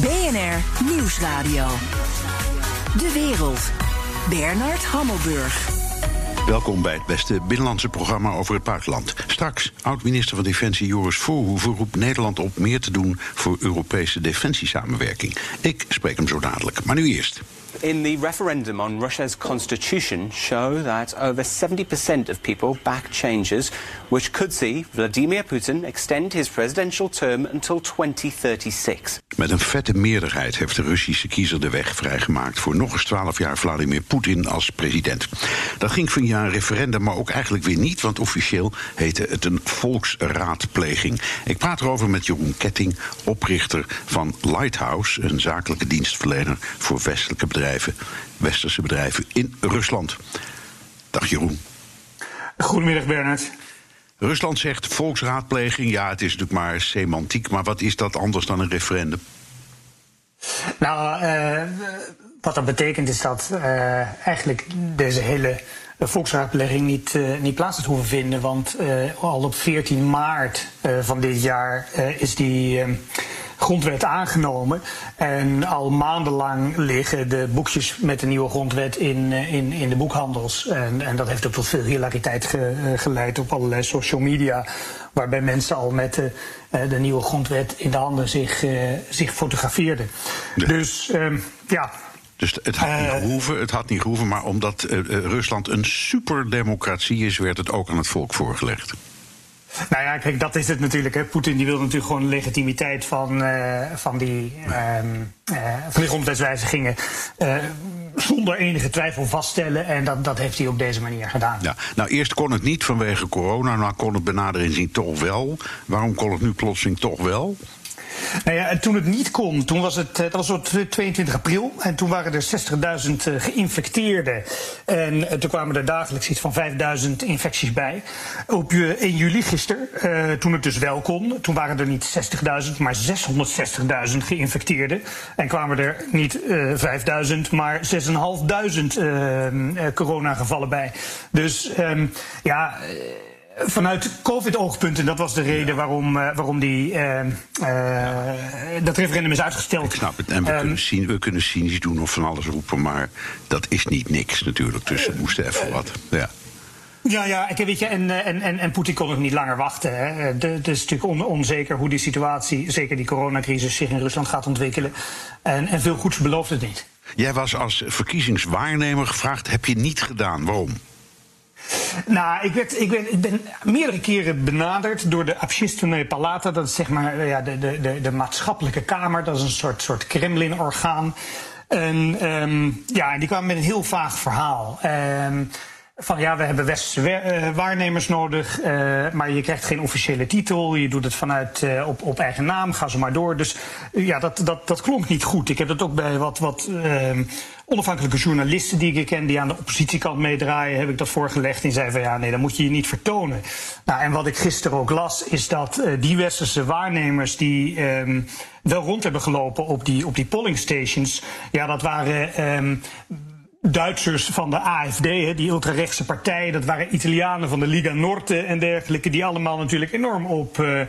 BNR Nieuwsradio. De wereld. Bernard Hammelburg. Welkom bij het beste binnenlandse programma over het buitenland. Straks, oud-minister van Defensie Joris Voorhoeven roept Nederland op meer te doen voor Europese defensiesamenwerking. Ik spreek hem zo dadelijk, maar nu eerst. In the referendum on Russia's constitution show that over 70% of people back changes which could see Vladimir Putin extend his presidential term until 2036. Met een vette meerderheid heeft de Russische kiezer de weg vrijgemaakt voor nog eens 12 jaar Vladimir Poetin als president. Dat ging via een referendum, maar ook eigenlijk weer niet, want officieel heette het een volksraadpleging. Ik praat erover met Jeroen Ketting, oprichter van Lighthouse, een zakelijke dienstverlener voor westelijke bedrijven westerse bedrijven in Rusland. Dag Jeroen. Goedemiddag Bernard. Rusland zegt volksraadpleging. Ja, het is natuurlijk maar semantiek. Maar wat is dat anders dan een referendum? Nou, uh, wat dat betekent is dat uh, eigenlijk deze hele volksraadpleging niet, uh, niet plaats had hoeven vinden. Want al op 14 maart van dit jaar is die grondwet aangenomen. En al maandenlang liggen de boekjes met de nieuwe grondwet in, in, in de boekhandels. En, en dat heeft ook tot veel hilariteit ge, geleid op allerlei social media. Waarbij mensen al met de, de nieuwe grondwet in de handen zich, zich fotografeerden. Ja. Dus uh, ja. Dus het had niet gehoeven, het had niet gehoeven, maar omdat Rusland een superdemocratie is, werd het ook aan het volk voorgelegd. Nou ja, kijk, dat is het natuurlijk. Poetin die wil natuurlijk gewoon de legitimiteit van, uh, van, die, van die grondwetswijzigingen zonder enige twijfel vaststellen. En dat, dat heeft hij op deze manier gedaan. Ja, nou, eerst kon het niet vanwege corona, nou kon het benader inzien toch wel. Waarom kon het nu plotseling toch wel? Nou ja, toen het niet kon, toen was het, dat was op 22 april. En toen waren er 60.000 geïnfecteerden. En toen kwamen er dagelijks iets van 5.000 infecties bij. Op 1 juli gisteren, toen het dus wel kon, toen waren er niet 60.000, maar 660.000 geïnfecteerden. En kwamen er niet uh, 5.000, maar 6.500 uh, coronagevallen bij. Dus um, ja vanuit COVID-oogpunt, en dat was de reden waarom, uh, waarom die, uh, uh, dat referendum is uitgesteld. Ik snap het. En we, um, kunnen, zien, we kunnen cynisch doen of van alles roepen, maar dat is niet niks natuurlijk. Dus het moest even wat. Ja. Ja, ja, ik weet je, en, en, en, en Poetin kon ook niet langer wachten. Hè. Het is natuurlijk on, onzeker hoe die situatie, zeker die coronacrisis, zich in Rusland gaat ontwikkelen. En, en veel goeds belooft het niet. Jij was als verkiezingswaarnemer gevraagd, heb je niet gedaan. Waarom? Nou, ik, werd, ik, ik ben meerdere keren benaderd door de Abschistenee Palata. Dat is zeg maar eh, ja, de, de, de, de maatschappelijke kamer. Dat is een soort, soort Kremlin-orgaan. En ehm, ja, die kwamen met een heel vaag verhaal. Ehm, van ja, we hebben westerse eh, waarnemers nodig, eh, maar je krijgt geen officiële titel. Je doet het vanuit op, op eigen naam, ga zo maar door. Dus ja, dat, dat, dat klonk niet goed. Ik heb dat ook bij wat, wat ehm, onafhankelijke journalisten die ik ken, die aan de oppositiekant meedraaien, heb ik dat voorgelegd. En zei van ja, nee, dan moet je je niet vertonen. Nou, en wat ik gisteren ook las, is dat die westerse waarnemers die um, wel rond hebben gelopen op die, op die polling stations, ja, dat waren. Um, Duitsers van de AFD, die ultrarechtse partij, dat waren Italianen van de Liga Norte en dergelijke, die allemaal natuurlijk enorm op, uh,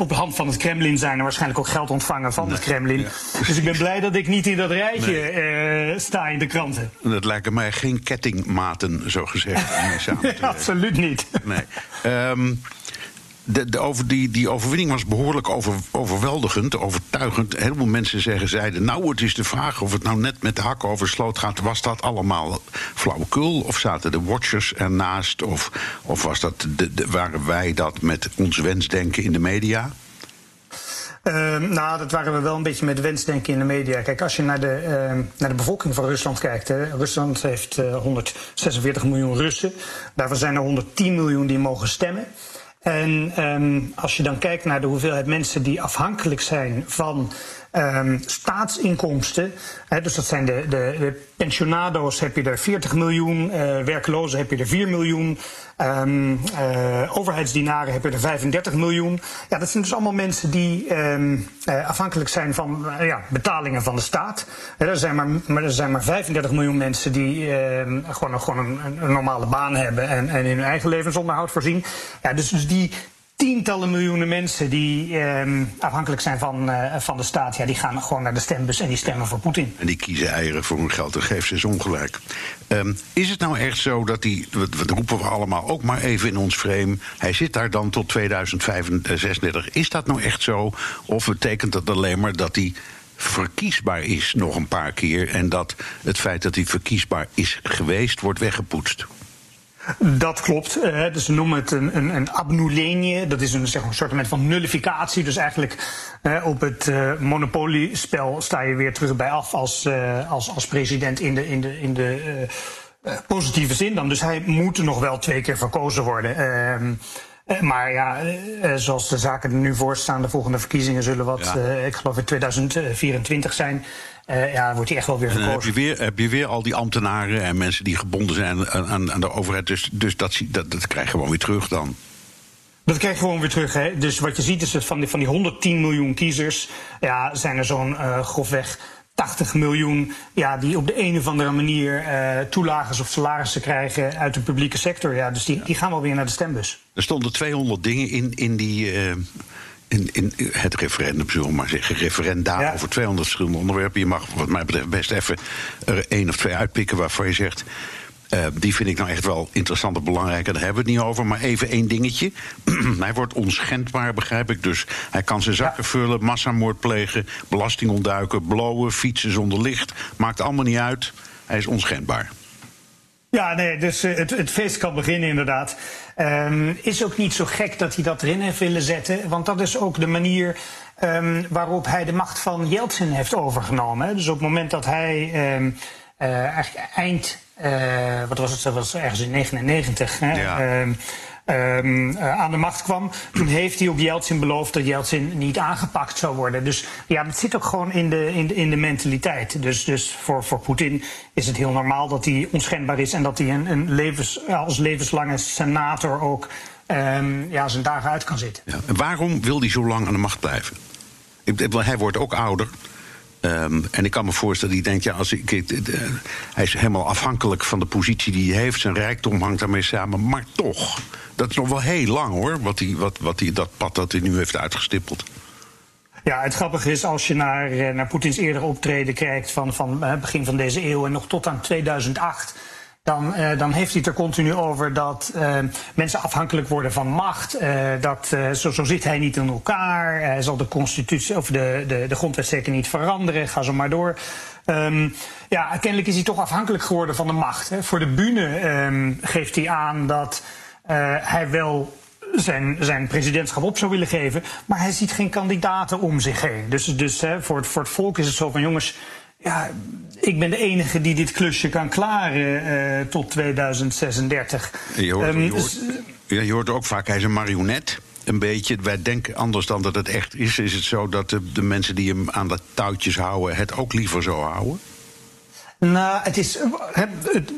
op de hand van het Kremlin zijn en waarschijnlijk ook geld ontvangen van nee, het Kremlin. Ja. Dus ik ben blij dat ik niet in dat rijtje nee. uh, sta in de kranten. Dat lijken mij geen kettingmaten, zo gezegd. nee, absoluut niet. Nee. Um, de, over die, die overwinning was behoorlijk over, overweldigend, overtuigend. Heel veel mensen zeggen, zeiden, nou het is de vraag of het nou net met de hakken over sloot gaat. Was dat allemaal flauwekul of zaten de watchers ernaast? Of, of was dat de, waren wij dat met ons wensdenken in de media? Uh, nou, dat waren we wel een beetje met wensdenken in de media. Kijk, als je naar de, uh, naar de bevolking van Rusland kijkt. Hè, Rusland heeft uh, 146 miljoen Russen. Daarvan zijn er 110 miljoen die mogen stemmen. En um, als je dan kijkt naar de hoeveelheid mensen die afhankelijk zijn van um, staatsinkomsten. Hè, dus dat zijn de, de, pensionado's, heb je er 40 miljoen. Uh, werklozen heb je er 4 miljoen. Um, overheidsdienaren heb je er 35 miljoen. Ja, dat zijn dus allemaal mensen die um, uh, afhankelijk zijn van ja, betalingen van de staat. er, zijn maar, maar, er zijn maar 35 miljoen mensen die gewoon, gewoon een, een, normale baan hebben en, en in hun eigen levensonderhoud voorzien. Ja, dus, dus die tientallen miljoenen mensen die ehm, afhankelijk zijn van, uh, van de staat, ja, die gaan gewoon naar de stembus en die stemmen voor Poetin. En die kiezen eieren voor hun geld en geeft ze ongelijk. Um, is het nou echt zo dat die, wat roepen we allemaal ook maar even in ons frame, hij zit daar dan tot 2036. Is dat nou echt zo? Of betekent dat alleen maar dat hij verkiesbaar is nog een paar keer en dat het feit dat hij verkiesbaar is geweest wordt weggepoetst? Dat klopt. Uh, dus ze noemen het een, een, een abnulenie. Dat is een, zeg, een soort van nullificatie. Dus eigenlijk uh, op het uh, monopoliespel sta je weer terug bij af als, als, als president in de, in de, in de positieve zin dan. Dus hij moet nog wel twee keer verkozen worden. Ehm, maar ja, zoals de zaken er nu voor staan, de volgende verkiezingen zullen wat, ja. ik geloof in 2024 zijn. Uh, ja, wordt hij echt wel weer gekozen. heb je weer, heb je weer al die ambtenaren en mensen die gebonden zijn aan, aan de overheid. Dus, dus dat, dat, dat krijg je gewoon weer terug dan. Dat krijg je gewoon weer terug. Hè? Dus wat je ziet is dat van die, van die 110 miljoen kiezers... Ja, zijn er zo'n uh, grofweg 80 miljoen ja, die op de een of andere manier uh, toelagers of salarissen krijgen uit de publieke sector. Ja, dus die, die gaan wel weer naar de stembus. Er stonden 200 dingen in, in die. Uh in, in het referendum, zullen we maar zeggen, referenda ja. over 200 verschillende onderwerpen. Je mag, wat mij betreft, best even er één of twee uitpikken waarvan je zegt. Uh, die vind ik nou echt wel interessant en belangrijk. En daar hebben we het niet over. Maar even één dingetje. hij wordt onschendbaar, begrijp ik. Dus hij kan zijn zakken ja. vullen, massamoord plegen, belasting ontduiken, blowen, fietsen zonder licht. Maakt allemaal niet uit. Hij is onschendbaar. Ja, nee, dus uh, het, het, feest kan beginnen inderdaad. Um, is ook niet zo gek dat hij dat erin heeft willen zetten, want dat is ook de manier um, waarop hij de macht van Yeltsin heeft overgenomen. Dus op het moment dat hij um, uh, eigenlijk eind, uh, wat was het, dat was ergens in 99, hè, ja. Um, uh, aan de macht kwam. Toen heeft hij ook Yeltsin beloofd dat Yeltsin niet aangepakt zou worden. Dus ja, het zit ook gewoon in de, in de, in de mentaliteit. Dus, dus voor, voor Poetin is het heel normaal dat hij onschendbaar is en dat hij een, een levens, als levenslange senator ook um, ja, zijn dagen uit kan zitten. Ja. Waarom wil hij zo lang aan de macht blijven? Hij wordt ook ouder. Um, en ik kan me voorstellen, die denkt, ja, als ik, uh, hij is helemaal afhankelijk van de positie die hij heeft. Zijn rijkdom hangt daarmee samen. Maar toch, dat is nog wel heel lang hoor, wat hij, wat, wat hij, dat pad dat hij nu heeft uitgestippeld. Ja, het grappige is als je naar, eh, naar Poetins eerdere optreden kijkt van, van uh, begin van deze eeuw en nog tot aan 2008 dan, uh, dan heeft hij het er continu over dat mensen afhankelijk worden van macht. Dat, zo, zo zit hij niet in elkaar. Hij zal de constitutie of de, de, de grondwet zeker niet veranderen. Ga zo maar door. Um, ja, kennelijk is hij toch afhankelijk geworden van de macht. Hè. Voor de bühne um, geeft hij aan dat hij wel zijn, zijn presidentschap op zou willen geven. Maar hij ziet geen kandidaten om zich heen. Dus, dus hè, voor, het, voor het volk is het zo van jongens ja, ik ben de enige die dit klusje kan klaren uh, tot 2036. Je hoort, um, je, hoort, ja, je hoort ook vaak, hij is een marionet. Een beetje, wij denken anders dan dat het echt is. Is het zo dat de, de mensen die hem aan de touwtjes houden... het ook liever zo houden? Nou, het is... Het, het,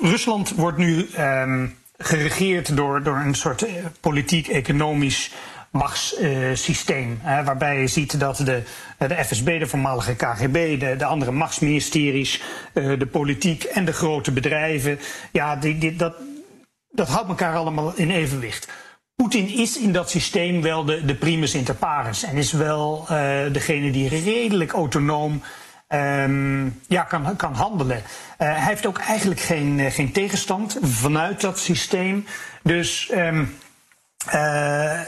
Rusland wordt nu um, geregeerd door, door een soort uh, politiek-economisch machtssysteem. Uh, waarbij je ziet dat de, de FSB, de voormalige KGB, de, de andere machtsministeries, de politiek en de grote bedrijven, ja, die, die, dat, dat houdt elkaar allemaal in evenwicht. Poetin is in dat systeem wel de, de primus inter pares en is wel degene die redelijk autonoom um, ja, kan, kan handelen. Uh, hij heeft ook eigenlijk geen, geen tegenstand vanuit dat systeem. Dus um, uh,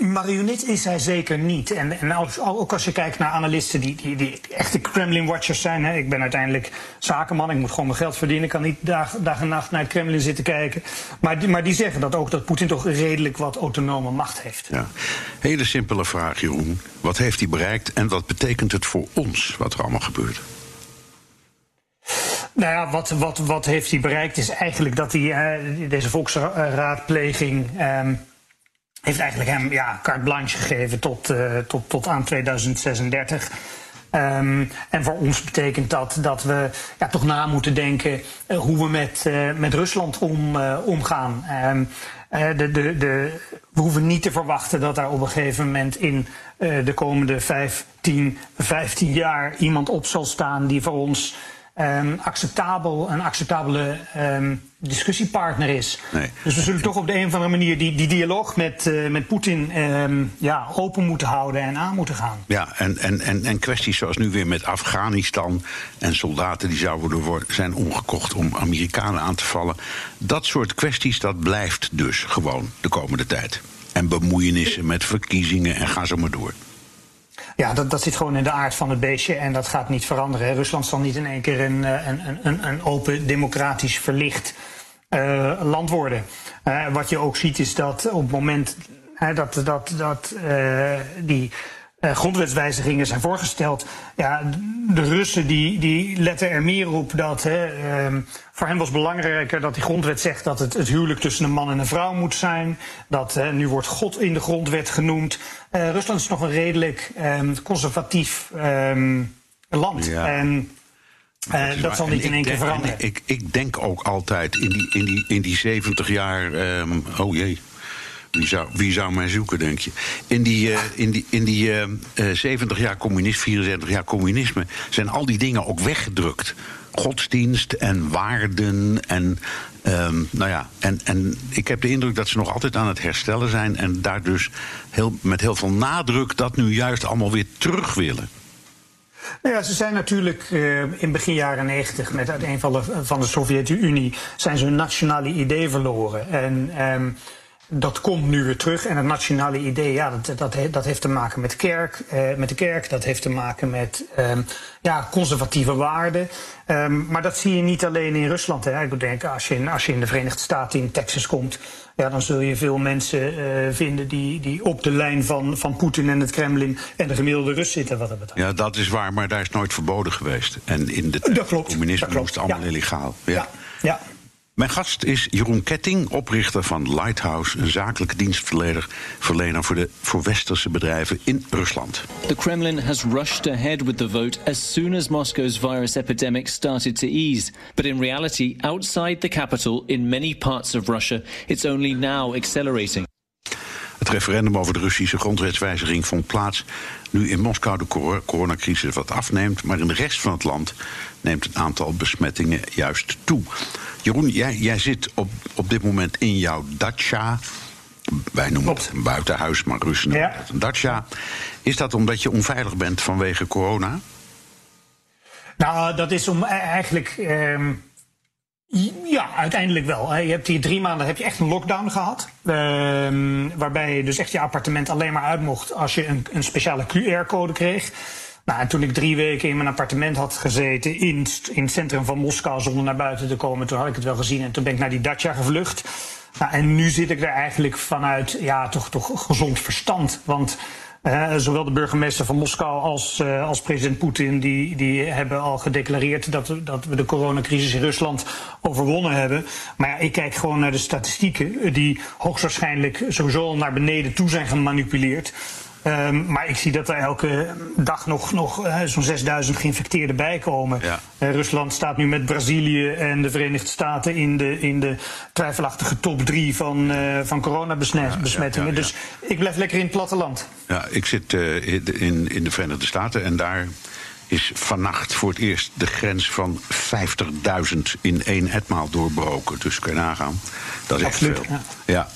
marionet is hij zeker niet. En, en als, ook als je kijkt naar analisten die, die, die echte Kremlin-watchers zijn. Hè. Ik ben uiteindelijk zakenman, ik moet gewoon mijn geld verdienen. Ik kan niet dag, dag en nacht naar het Kremlin zitten kijken. Maar die, maar die zeggen dat ook, dat Poetin toch redelijk wat autonome macht heeft. Ja. Hele simpele vraag, Jeroen. Wat heeft hij bereikt en wat betekent het voor ons, wat er allemaal gebeurt? Nou ja, wat, wat, wat heeft hij bereikt is eigenlijk dat hij uh, deze volksraadpleging... Uh, heeft eigenlijk hem ja, carte blanche gegeven tot, uh, tot, tot aan 2036. Um, en voor ons betekent dat dat we ja, toch na moeten denken uh, hoe we met, uh, met Rusland om, omgaan. Um, de, de, de, we hoeven niet te verwachten dat daar op een gegeven moment in de komende 5, 10, 15 jaar iemand op zal staan die voor ons um, acceptabel, een acceptabele um, discussiepartner is. Nee. Dus we zullen toch op de een of andere manier die, die dialoog met, uh, met Poetin um, ja, open moeten houden en aan moeten gaan. Ja, en, en, en, en kwesties zoals nu weer met Afghanistan en soldaten die zouden worden, zijn omgekocht om Amerikanen aan te vallen. Dat soort kwesties, dat blijft dus gewoon de komende tijd. En bemoeienissen met verkiezingen en ga zo maar door. Ja, dat, dat zit gewoon in de aard van het beestje en dat gaat niet veranderen. Rusland zal niet in één keer een, eh, een, een, een open, democratisch, verlicht uh, land worden. Uh, wat je ook ziet is dat op het moment dat, dat, dat die uh, grondwetswijzigingen zijn voorgesteld. Ja, de Russen die, die letten er meer op dat. Hè, uh, voor hen was belangrijker dat die grondwet zegt dat het, het huwelijk tussen een man en een vrouw moet zijn. Dat uh, nu wordt God in de grondwet genoemd. Uh, Rusland is nog een redelijk um, conservatief um, land. Ja. En uh, dat zal niet in één keer veranderen. Ik, ik denk ook altijd in die, in die, in die 70 jaar. Oh jee. Wie zou, mij zoeken, denk je? In die, uh, in die, in die uh, uh, 70 jaar communisme, 74 jaar communisme, zijn al die dingen ook weggedrukt. Godsdienst en waarden en. Um, nou ja, en, en ik heb de indruk dat ze nog altijd aan het herstellen zijn. En daar dus heel, met heel veel nadruk dat nu juist allemaal weer terug willen. Nou ja, ze zijn natuurlijk in begin jaren 90 met het eenvallen van de Sovjet-Unie zijn ze hun nationale idee verloren. En um, dat komt nu weer terug. En het nationale idee, ja, dat, dat, dat heeft te maken met, kerk, eh, met de kerk. Dat heeft te maken met eh, ja, conservatieve waarden. Um, maar dat zie je niet alleen in Rusland. Hè. Ik denk, als je, in, als je in de Verenigde Staten, in Texas komt... Ja, dan zul je veel mensen uh, vinden die, die op de lijn van, van Poetin en het Kremlin... en de gemiddelde Rus zitten, wat dat betreft. Ja, dat is waar, maar daar is nooit verboden geweest. En in de communisme moest allemaal ja. illegaal. ja. ja. ja. Mijn gast is Jeroen Ketting, oprichter van Lighthouse, een zakelijke dienstverlener verlener voor, de, voor westerse bedrijven in Rusland. The Kremlin has rushed ahead with the vote as soon as Moscow's virus epidemic started to ease. But in reality, outside the capital, in many parts of Russia, it's only now accelerating. Het referendum over de Russische grondwetswijziging vond plaats nu in Moskou de coronacrisis wat afneemt, maar in de rest van het land neemt het aantal besmettingen juist toe. Jeroen, jij, jij zit op, op dit moment in jouw dacha. Wij noemen het een buitenhuis, maar Russen noemen ja. het een dacha. Is dat omdat je onveilig bent vanwege corona? Nou, dat is om e- eigenlijk. Ehm, ja, uiteindelijk wel. Je hebt hier drie maanden heb je echt een lockdown gehad. Ehm, waarbij je dus echt je appartement alleen maar uit mocht als je een, een speciale QR-code kreeg. Nou, en toen ik drie weken in mijn appartement had gezeten in, in het centrum van Moskou zonder naar buiten te komen, toen had ik het wel gezien en toen ben ik naar die Dacia gevlucht. Nou, en nu zit ik er eigenlijk vanuit, ja, toch, toch gezond verstand. Want uh, zowel de burgemeester van Moskou als, uh, als president Poetin die, die hebben al gedeclareerd dat, dat we de coronacrisis in Rusland overwonnen hebben. Maar ja, ik kijk gewoon naar de statistieken die hoogstwaarschijnlijk sowieso al naar beneden toe zijn gemanipuleerd. Um, maar ik zie dat er elke dag nog, nog uh, zo'n 6000 geïnfecteerden bijkomen. Ja. Uh, Rusland staat nu met Brazilië en de Verenigde Staten in de, in de twijfelachtige top 3 van, uh, van coronabesmettingen. Ja, ja, dus ik blijf lekker in het platteland. Ja, ik zit in, in de Verenigde Staten en daar is vannacht voor het eerst de grens van 50.000 in één etmaal doorbroken. Dus kun je nagaan. Dat is Absoluut, echt veel. Ja.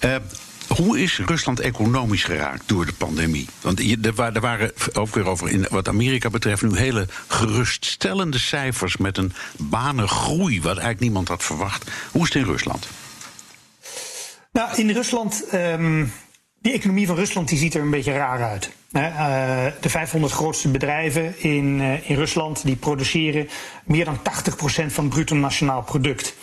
ja. Hoe is Rusland economisch geraakt door de pandemie? Want er waren ook weer over, in, wat Amerika betreft, nu hele geruststellende cijfers met een banengroei, wat eigenlijk niemand had verwacht. Hoe is het in Rusland? Nou, in Rusland. Um, die economie van Rusland die ziet er een beetje raar uit. Uh, de 500 grootste bedrijven in, uh, in Rusland die produceren meer dan 80% van het bruto nationaal product.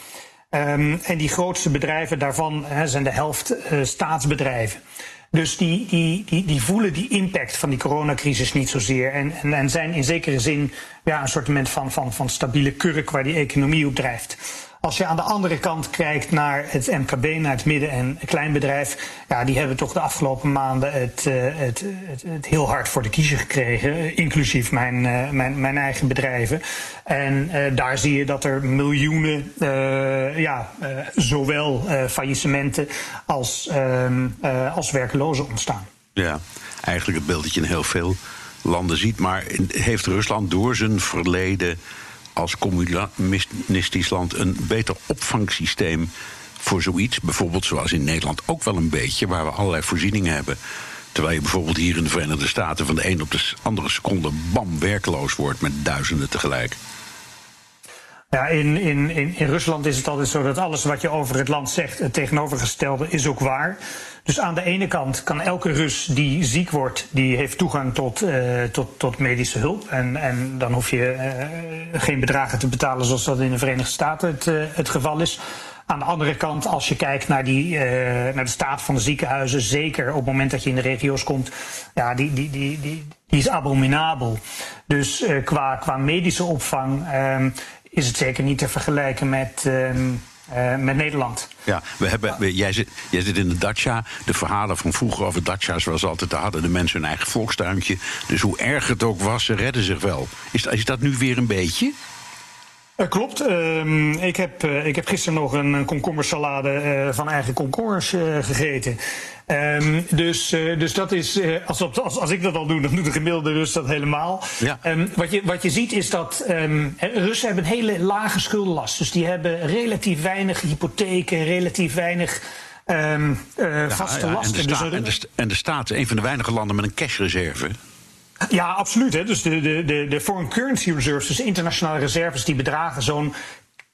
Um, en die grootste bedrijven daarvan zijn de helft uh, staatsbedrijven. Dus die, die, die, die voelen die impact van die coronacrisis niet zozeer. En, en, en zijn in zekere zin ja, een soort van, van, van stabiele kurk waar die economie op drijft. Als je aan de andere kant kijkt naar het MKB, naar het midden- en kleinbedrijf, ja, die hebben toch de afgelopen maanden het, uh, het, het, heel hard voor de kiezer gekregen, inclusief mijn, uh, mijn, mijn eigen bedrijven. En uh, daar zie je dat er miljoenen, ja, zowel faillissementen als, ehm, als werklozen ontstaan. Ja, eigenlijk het beeld dat je in heel veel landen ziet. Maar heeft Rusland door zijn verleden als communistisch land een beter opvangsysteem voor zoiets? Bijvoorbeeld zoals in Nederland ook wel een beetje, waar we allerlei voorzieningen hebben. Terwijl je bijvoorbeeld hier in de Verenigde Staten van de een op de andere seconde bam werkloos wordt met duizenden tegelijk. Ja, in, in, in, Rusland is het altijd zo dat alles wat je over het land zegt, het tegenovergestelde is ook waar. Dus aan de ene kant kan elke Rus die ziek wordt, die heeft toegang tot, uh, tot, tot medische hulp. En, en dan hoef je uh, geen bedragen te betalen zoals dat in de Verenigde Staten het, uh, het geval is. Aan de andere kant, als je kijkt naar, die, naar de staat van de ziekenhuizen, zeker op het moment dat je in de regio's komt, ja, die, die, die, die, die is abominabel. Dus qua, qua medische opvang ehm, is het zeker niet te vergelijken met. Uh, met Nederland. Ja, we hebben, jij, zit, jij zit in de dacha. De verhalen van vroeger over dacha's was altijd... daar hadden de mensen hun eigen volkstuintje. Dus hoe erg het ook was, ze redden zich wel. Is, is dat nu weer een beetje? Uh, klopt. Uh, ik, heb, uh, ik heb gisteren nog een komkommersalade van eigen komkommers gegeten. Um, dus, dus dat is, als, als, als ik dat al doe, dan doet de gemiddelde Rus dat helemaal. Ja. Um, wat, je, wat je ziet is dat um, Russen hebben een hele lage schuldenlast. Dus die hebben relatief weinig hypotheken, relatief weinig ja, vaste ja, lasten. En de, sta, dus, en, de, en de staat is een van de weinige landen met een cashreserve. Ja, absoluut. Hè. Dus de, de, de, de foreign currency reserves, dus internationale reserves, die bedragen zo'n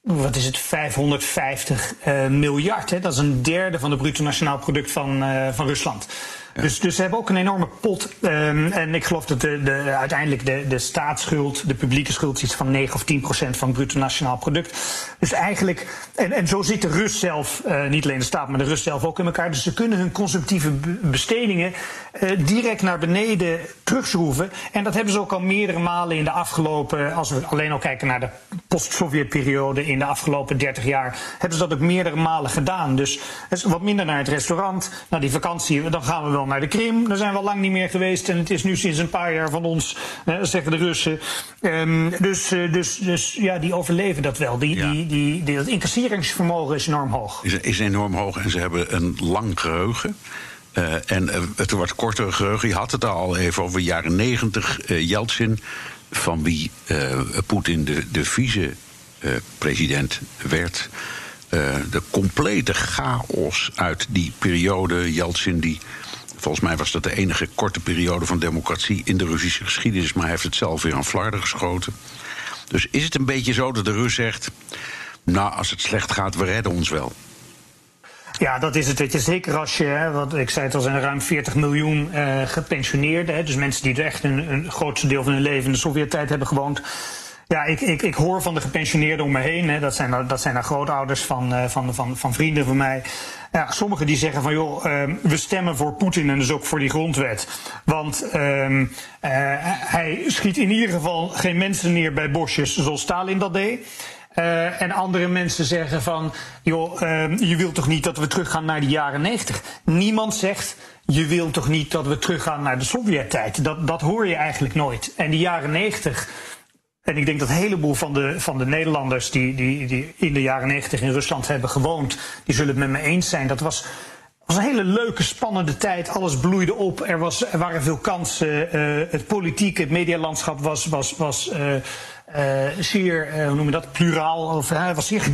wat is het, 550 uh, miljard. Hè? Dat is een derde van het bruto nationaal product van, uh, van Rusland. Dus, dus ze hebben ook een enorme pot. Um, en ik geloof dat de, de, uiteindelijk de, de staatsschuld, de publieke schuld, iets van 9 of 10 procent van het bruto nationaal product. Dus eigenlijk, en, en zo zit de Rus zelf, uh, niet alleen de staat, maar de Rus zelf ook in elkaar. Dus ze kunnen hun consumptieve bestedingen uh, direct naar beneden terugschroeven. En dat hebben ze ook al meerdere malen in de afgelopen, als we alleen al kijken naar de post-Sovjet-periode in de afgelopen 30 jaar, hebben ze dat ook meerdere malen gedaan. Dus wat minder naar het restaurant, naar die vakantie, dan gaan we wel naar de Krim. Daar zijn we al lang niet meer geweest. En het is nu sinds een paar jaar van ons, eh, zeggen de Russen. Um, dus, uh, dus, dus ja, die overleven dat wel. Die, ja. die, die, die, dat incasseringsvermogen is enorm hoog. Is, is enorm hoog en ze hebben een lang geheugen. Uh, en uh, het wordt korter geheugen. Je had het al even over jaren negentig. Uh, Yeltsin, van wie Poetin de, de vice-president werd. de complete chaos uit die periode. Yeltsin die Volgens mij was dat de enige korte periode van democratie in de Russische geschiedenis, maar hij heeft het zelf weer aan flarden geschoten. Dus is het een beetje zo dat de Rus zegt: Nou, als het slecht gaat, we redden ons wel? Ja, dat is het. Weet je. Zeker als je, hè, wat ik zei het al, zijn ruim 40 miljoen uh, gepensioneerden. Hè, dus mensen die er echt een, een grootste deel van hun leven in de Sovjet-tijd hebben gewoond. Ja, ik, ik, ik hoor van de gepensioneerden om me heen. Hè, dat, zijn, dat zijn dan grootouders van, uh, van, van, van vrienden van mij. Ja, sommigen die zeggen van joh, uh, we stemmen voor Poetin en dus ook voor die grondwet. Want uh, uh, hij schiet in ieder geval geen mensen neer bij bosjes zoals Stalin dat deed. Uh, en andere mensen zeggen van, joh, uh, je wilt toch niet dat we teruggaan naar de jaren 90? Niemand zegt, je wilt toch niet dat we teruggaan naar de Sovjet-tijd? Dat, dat hoor je eigenlijk nooit. En die jaren 90 en ik denk dat een heleboel van de, van de Nederlanders die, die, die in de jaren negentig in Rusland hebben gewoond, die zullen het met me eens zijn. Dat was, was een hele leuke, spannende tijd. Alles bloeide op. Er, was, er waren veel kansen. Uh, het politieke, het medialandschap was, was, was uh, zeer, hoe noem je dat, pluraal. Of, was zeer,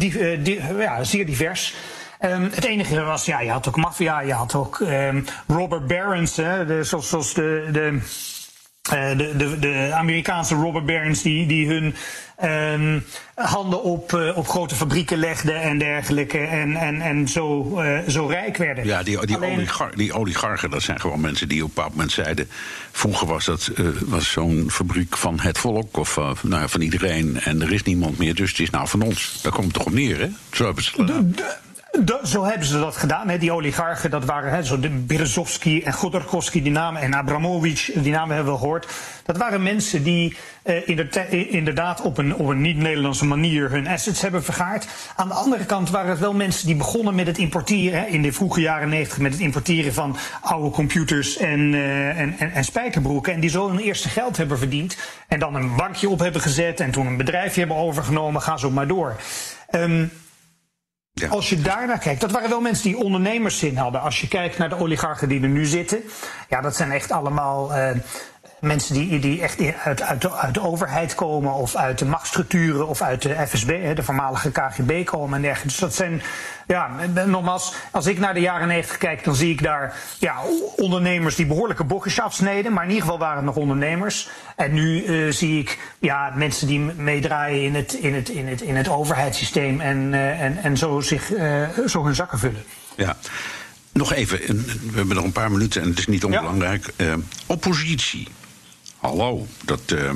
ja, zeer divers. Um, het enige was, ja, je had ook maffia, je had ook um, Robert Barons, hè, zoals, zoals de, de uh, de, de, de, Amerikaanse robber barons die, die hun um, handen op, uh, op grote fabrieken legden en dergelijke. En, en, en zo, uh, zo rijk werden. Ja, die, die, Alleen... oligar die oligarchen, dat zijn gewoon mensen die op een bepaald moment zeiden. Vroeger was dat was zo'n fabriek van het volk of nou, van iedereen. En er is niemand meer, dus het is nou van ons. Daar komt het toch op neer, hè? Zo hebben ze zo hebben ze dat gedaan. Hè. Die oligarchen, dat waren hè, zo de Berezovsky en Godorkovsky, die namen, en Abramovic, die namen hebben we gehoord. Dat waren mensen die uh, inderdaad op een, op een niet-Nederlandse manier hun assets hebben vergaard. Aan de andere kant waren het wel mensen die begonnen met het importeren, hè, in de vroege jaren negentig, met het importeren van oude computers en, uh, en, en, en, spijkerbroeken. En die zo hun eerste geld hebben verdiend. En dan een bankje op hebben gezet en toen een bedrijfje hebben overgenomen. Ga zo maar door. Um, Als je daarnaar kijkt, dat waren wel mensen die ondernemerszin hadden. Als je kijkt naar de oligarchen die er nu zitten, ja, dat zijn echt allemaal uh, mensen die, die echt uit, uit, de, uit de overheid komen, of uit de machtsstructuren, of uit de FSB, de voormalige KGB komen en dergelijke. Dus dat zijn, ja, nogmaals, als ik naar de jaren 90 kijk, dan zie ik daar ja, ondernemers die behoorlijke bochtjes afsneden, maar in ieder geval waren het nog ondernemers. En nu uh, zie ik ja, mensen die meedraaien in het, in het, in het, in het overheidssysteem en, uh, en, en zo, zich, uh, zo hun zakken vullen. Ja. Nog even, we hebben nog een paar minuten en het is niet onbelangrijk. Ja. oppositie. Hallo, dat, uh,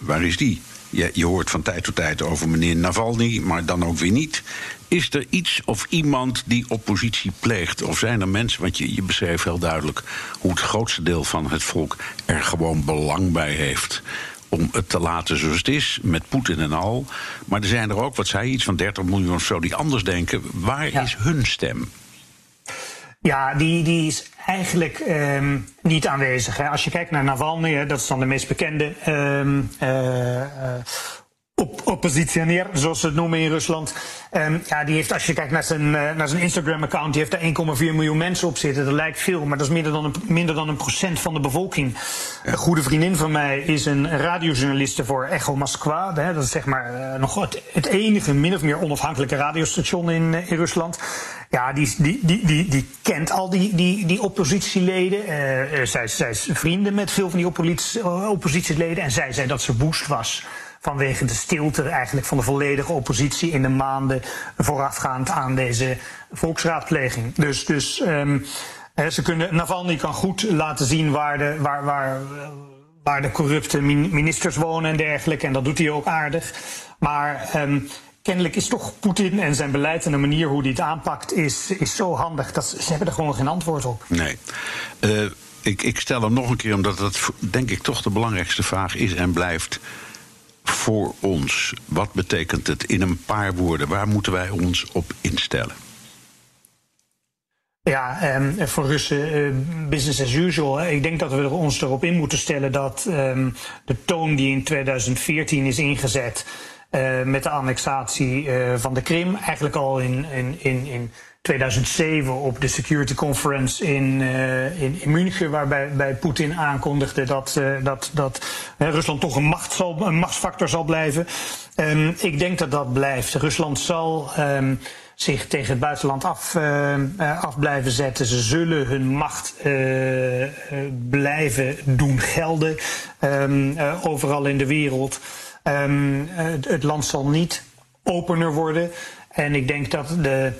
waar is die? Je, je, hoort van tijd tot tijd over meneer Navalny, maar dan ook weer niet. Is er iets of iemand die oppositie pleegt? Of zijn er mensen, want je, je beschreef heel duidelijk hoe het grootste deel van het volk er gewoon belang bij heeft om het te laten zoals het is, met Poetin en al. Maar er zijn er ook, wat zei iets van 30 miljoen of zo, die anders denken. Waar ja. is hun stem? Ja, die, die is eigenlijk um, niet aanwezig. Hè. Als je kijkt naar Navalny, dat is dan de meest bekende um, uh, op oppositioneer, zoals ze het noemen in Rusland. Um, ja, die heeft, als je kijkt naar zijn, uh, naar zijn Instagram-account, die heeft daar 1,4 miljoen mensen op zitten. Dat lijkt veel, maar dat is minder dan een, minder dan een procent van de bevolking. Een goede vriendin van mij is een radiojournaliste voor Echo Moskwa. Dat is zeg maar uh, nog het, het, enige min of meer onafhankelijke radiostation in, in Rusland. Ja, die, die, die, die, die kent al die, die, die oppositieleden. Zij, zij is vrienden met veel van die oppositie, oppositieleden. En zij zei dat ze boost was vanwege de stilte eigenlijk van de volledige oppositie in de maanden voorafgaand aan deze volksraadpleging. Dus, dus um, ze kunnen, Navalny kan goed laten zien waar de, waar, waar, waar de corrupte ministers wonen en dergelijke. En dat doet hij ook aardig. Maar um, kennelijk is toch Poetin en zijn beleid en de manier hoe hij het aanpakt is, is zo handig dat ze, hebben er gewoon geen antwoord op. Nee. Uh, ik, ik stel hem nog een keer omdat dat denk ik toch de belangrijkste vraag is en blijft voor ons? Wat betekent het in een paar woorden? Waar moeten wij ons op instellen? Ja, um, voor Russen uh, business as usual. Ik denk dat we ons erop in moeten stellen dat um, de toon die in 2014 is ingezet uh, met de annexatie uh, van de Krim, eigenlijk al in, in, in, in 2007 op de Security Conference in, uh, in, München, waarbij bij Poetin aankondigde dat, uh, dat, dat Rusland toch een, macht zal, een machtsfactor zal blijven. Um, ik denk dat dat blijft. Rusland zal um, zich tegen het buitenland af, af blijven zetten. Ze zullen hun macht blijven doen gelden overal in de wereld. Het land zal niet opener worden. En ik denk dat de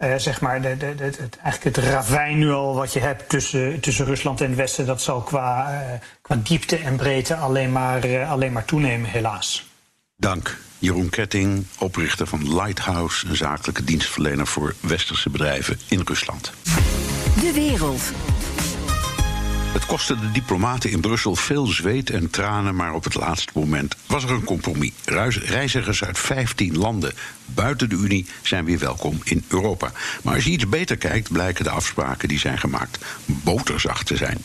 uh, zeg maar, de, de, de, het, eigenlijk het ravijn nu al wat je hebt tussen, tussen Rusland en het Westen, dat zal qua, uh, qua diepte en breedte alleen maar, uh, alleen maar toenemen, helaas. Dank. Jeroen Ketting, oprichter van Lighthouse, een zakelijke dienstverlener voor westerse bedrijven in Rusland. De wereld. Het kostte de diplomaten in Brussel veel zweet en tranen, maar op het laatste moment was er een compromis. Reizigers uit 15 landen buiten de Unie zijn weer welkom in Europa. Maar als je iets beter kijkt, blijken de afspraken die zijn gemaakt boterzacht te zijn.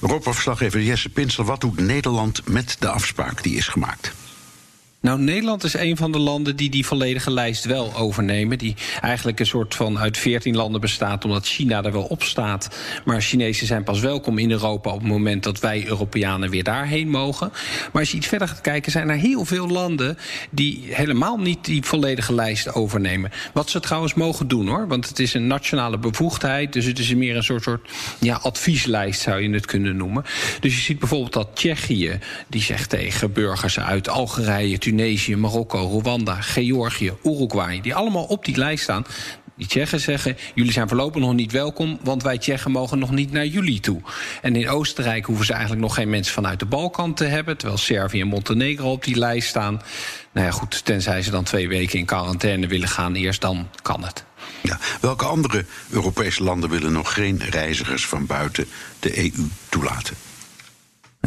Europa-verslaggever Jesse Pinsel, wat doet Nederland met de afspraak die is gemaakt? Nou, Nederland is een van de landen die die volledige lijst wel overnemen. Die eigenlijk een soort van uit 14 landen bestaat, omdat China er wel op staat. Maar Chinezen zijn pas welkom in Europa op het moment dat wij Europeanen weer daarheen mogen. Maar als je iets verder gaat kijken, zijn er heel veel landen die helemaal niet die volledige lijst overnemen. Wat ze trouwens mogen doen hoor, want het is een nationale bevoegdheid. Dus het is meer een soort, soort ja, advieslijst zou je het kunnen noemen. Dus je ziet bijvoorbeeld dat Tsjechië, die zegt tegen burgers uit Algerije, Tunesië, Marokko, Rwanda, Georgië, Uruguay, die allemaal op die lijst staan. Die Tsjechen zeggen: jullie zijn voorlopig nog niet welkom, want wij Tsjechen mogen nog niet naar jullie toe. En in Oostenrijk hoeven ze eigenlijk nog geen mensen vanuit de Balkan te hebben, terwijl Servië en Montenegro op die lijst staan. Nou ja, goed, tenzij ze dan twee weken in quarantaine willen gaan, eerst dan kan het. Ja, welke andere Europese landen willen nog geen reizigers van buiten de EU toelaten?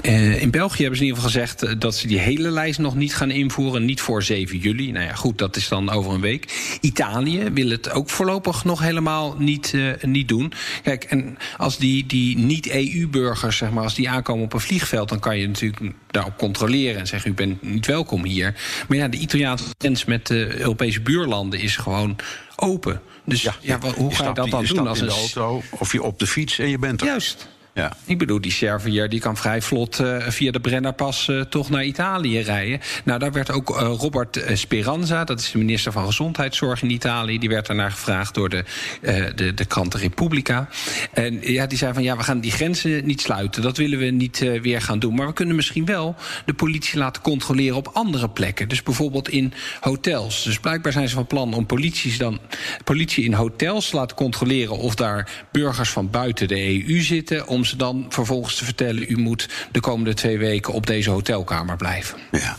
Uh, in België hebben ze in ieder geval gezegd uh, dat ze die hele lijst nog niet gaan invoeren. Niet voor 7 juli. Nou ja, goed, dat is dan over een week. Italië wil het ook voorlopig nog helemaal niet, uh, niet doen. Kijk, en als die, die niet-EU-burgers, zeg maar, als die aankomen op een vliegveld, dan kan je natuurlijk daarop controleren en zeggen: U bent niet welkom hier. Maar ja, de Italiaanse grens met de Europese buurlanden is gewoon open. Dus ja, ja hoe ga je dat dan je doen als een. De auto, of je op de fiets en je bent er. Juist. Ja. Ik bedoel, die Servier die kan vrij vlot uh, via de Brennerpas uh, toch naar Italië rijden. Nou, daar werd ook uh, Robert Speranza, dat is de minister van Gezondheidszorg in Italië, die werd daarnaar gevraagd door de, de, de krant Repubblica. En ja, die zei van ja, we gaan die grenzen niet sluiten. Dat willen we niet weer gaan doen. Maar we kunnen misschien wel de politie laten controleren op andere plekken. Dus bijvoorbeeld in hotels. Dus blijkbaar zijn ze van plan om politie dan, politie in hotels te laten controleren of daar burgers van buiten de EU zitten. Om ze dan vervolgens te vertellen: u moet de komende twee weken op deze hotelkamer blijven. Ja.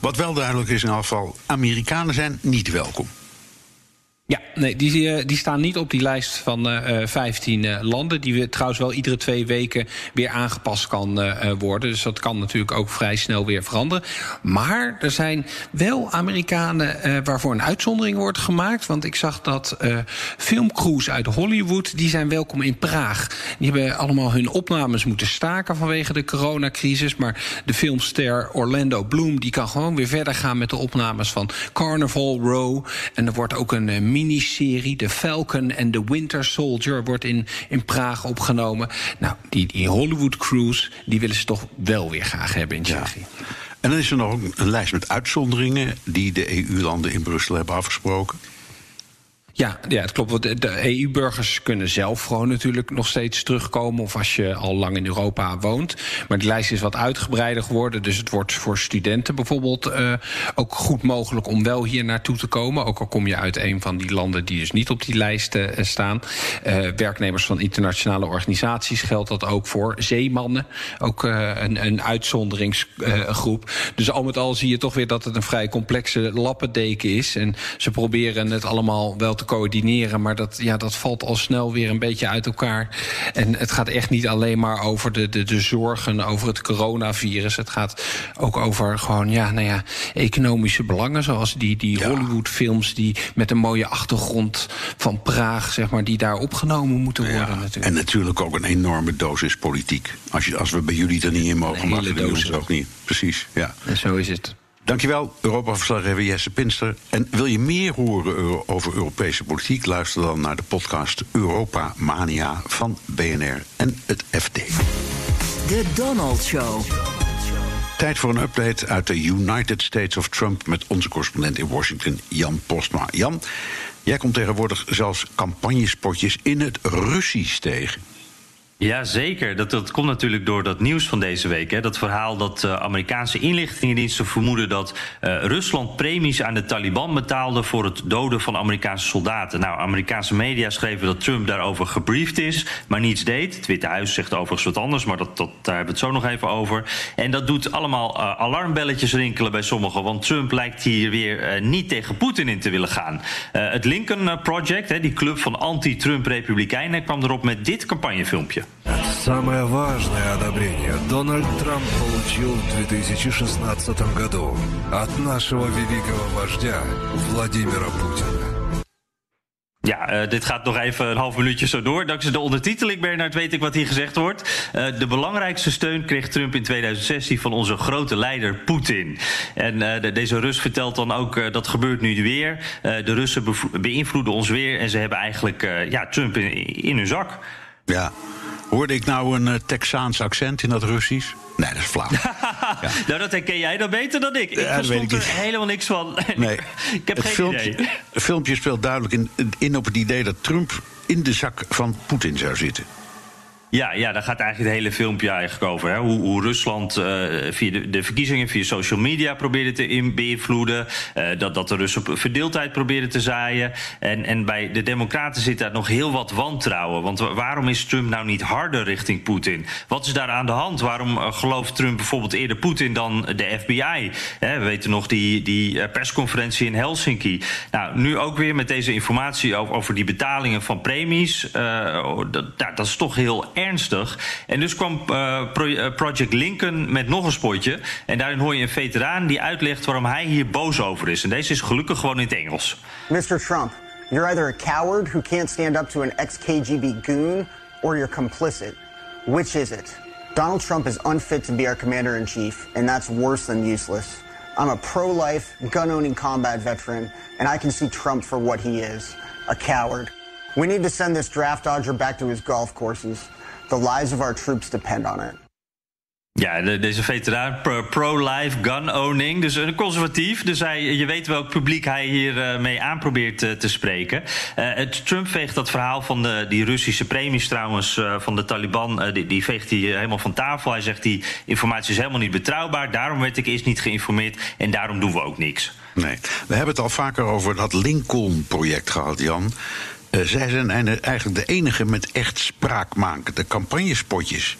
Wat wel duidelijk is in afval: Amerikanen zijn niet welkom. Ja, nee, die, eh, die staan niet op die lijst van uh, 15 uh, landen. Die we trouwens wel iedere twee weken weer aangepast kan worden. Dus dat kan natuurlijk ook vrij snel weer veranderen. Maar er zijn wel Amerikanen waarvoor een uitzondering wordt gemaakt. Want ik zag dat filmcrews uit Hollywood, die zijn welkom in Praag. Die hebben allemaal hun opnames moeten staken vanwege de coronacrisis. Maar de filmster Orlando Bloom, die kan gewoon weer verder gaan met de opnames van Carnival Row. En er wordt ook een miniserie, The Falcon en The Winter Soldier, wordt in, in Praag opgenomen. Nou, die, die Hollywood cruise, die willen ze toch wel weer graag hebben in Tsjechië. En dan is er nog een lijst met uitzonderingen die de EU-landen in Brussel hebben afgesproken. Ja, ja, het klopt. De EU-burgers kunnen zelf gewoon natuurlijk nog steeds terugkomen. Of als je al lang in Europa woont. Maar die lijst is wat uitgebreider geworden. Dus het wordt voor studenten bijvoorbeeld uh, ook goed mogelijk om wel hier naartoe te komen. Ook al kom je uit een van die landen die dus niet op die lijst uh, staan. Uh, werknemers van internationale organisaties geldt dat ook voor. Zeemannen, ook een, een uitzonderingsgroep. dus al met al zie je toch weer dat het een vrij complexe lappendeken is. En ze proberen het allemaal wel te coördineren. Maar dat, ja, dat valt al snel weer een beetje uit elkaar. En het gaat echt niet alleen maar over de, de, de zorgen over het coronavirus. Het gaat ook over gewoon, ja, nou ja, economische belangen. Zoals die, die ja. Hollywood-films die met een mooie achtergrond van Praag, zeg maar, die daar opgenomen moeten worden. Ja. Natuurlijk. En natuurlijk ook een enorme dosis politiek. Als, je, als we bij jullie er niet in mogen, mag dosis ook niet. Precies, ja. En zo is het. Dankjewel, Europa-verslaggever Jesse Pinster. En wil je meer horen over Europese politiek? Luister dan naar de podcast Europa Mania van BNR en het FD. De Donald Show. Tijd voor een update uit de United States of Trump met onze correspondent in Washington, Jan Postma. Jan, jij komt tegenwoordig zelfs campagnespotjes in het Russisch tegen. Ja, zeker. Dat, dat komt natuurlijk door dat nieuws van deze week. Hè. Dat verhaal dat uh, Amerikaanse inlichtingendiensten vermoeden dat uh, Rusland premies aan de Taliban betaalde voor het doden van Amerikaanse soldaten. Nou, Amerikaanse media schreven dat Trump daarover gebriefd is, maar niets deed. Het Witte Huis zegt overigens wat anders, maar dat, dat, daar hebben we het zo nog even over. En dat doet allemaal uh, alarmbelletjes rinkelen bij sommigen, want Trump lijkt hier weer niet tegen Poetin in te willen gaan. het Lincoln Project, hè, die club van anti-Trump-republikeinen, kwam erop met dit campagnefilmpje. Самое важное одобрение Дональд Трамп получил в 2016 году от нашего великого вождя Владимира Путина. Ja, uh, dit gaat nog even een half minuutje zo door. Dankzij de ondertiteling, Bernard, weet ik wat hier gezegd wordt. Uh, de belangrijkste steun kreeg Trump in 2016 van onze grote leider Poetin. En uh, de, deze Rus vertelt dan ook, dat gebeurt nu weer. de Russen beïnvloeden ons weer en ze hebben eigenlijk ja, Trump in, in hun zak. Ja, Hoorde ik nou een uh, Texaans accent in dat Russisch? Nee, dat is flauw. ja. Nou, dat herken jij dan beter dan ik. Ik ja, verstond er helemaal niks van. Nee. ik heb het geen filmpje, idee. Het filmpje speelt duidelijk in, in op het idee dat Trump in de zak van Poetin zou zitten. Ja, ja, daar gaat eigenlijk het hele filmpje eigenlijk over. Hè? Hoe, hoe, Rusland uh, via de, de, verkiezingen, via social media probeerde te beïnvloeden. Uh, dat, dat de Russen verdeeldheid probeerden te zaaien. En, en bij de Democraten zit daar nog heel wat wantrouwen. Want waarom is Trump nou niet harder richting Poetin? Wat is daar aan de hand? Waarom uh, gelooft Trump bijvoorbeeld eerder Poetin dan de FBI? Hè, we weten nog die, die persconferentie in Helsinki. Nou, nu ook weer met deze informatie over, die betalingen van premies. dat, dat is toch heel ernstig. En dus kwam uh, Project Lincoln met nog een spotje. En daarin hoor je een veteraan die uitlegt waarom hij hier boos over is. En deze is gelukkig gewoon in het Engels. Mr. Trump, you're either a coward who can't stand up to an ex-KGB goon... or you're complicit. Which is it? Donald Trump is unfit to be our commander-in-chief, and that's worse than useless. I'm a pro-life, gun-owning combat veteran, and I can see Trump for what he is, a coward. We need to send this draft dodger back to his golf courses. The lives of our troops depend on it. Ja, de, deze veteraan, pro-life gun owning, dus een conservatief. Dus hij, je weet welk publiek hij hiermee uh, mee aan probeert uh, te spreken. Uh, Trump veegt dat verhaal van de, die Russische premies trouwens van de Taliban... die, die veegt hij helemaal van tafel. Hij zegt die informatie is helemaal niet betrouwbaar. Daarom werd ik eerst niet geïnformeerd en daarom doen we ook niks. Nee, we hebben het al vaker over dat Lincoln-project gehad, Jan. Zij zijn eigenlijk de enige met echt spraakmakende campagnespotjes.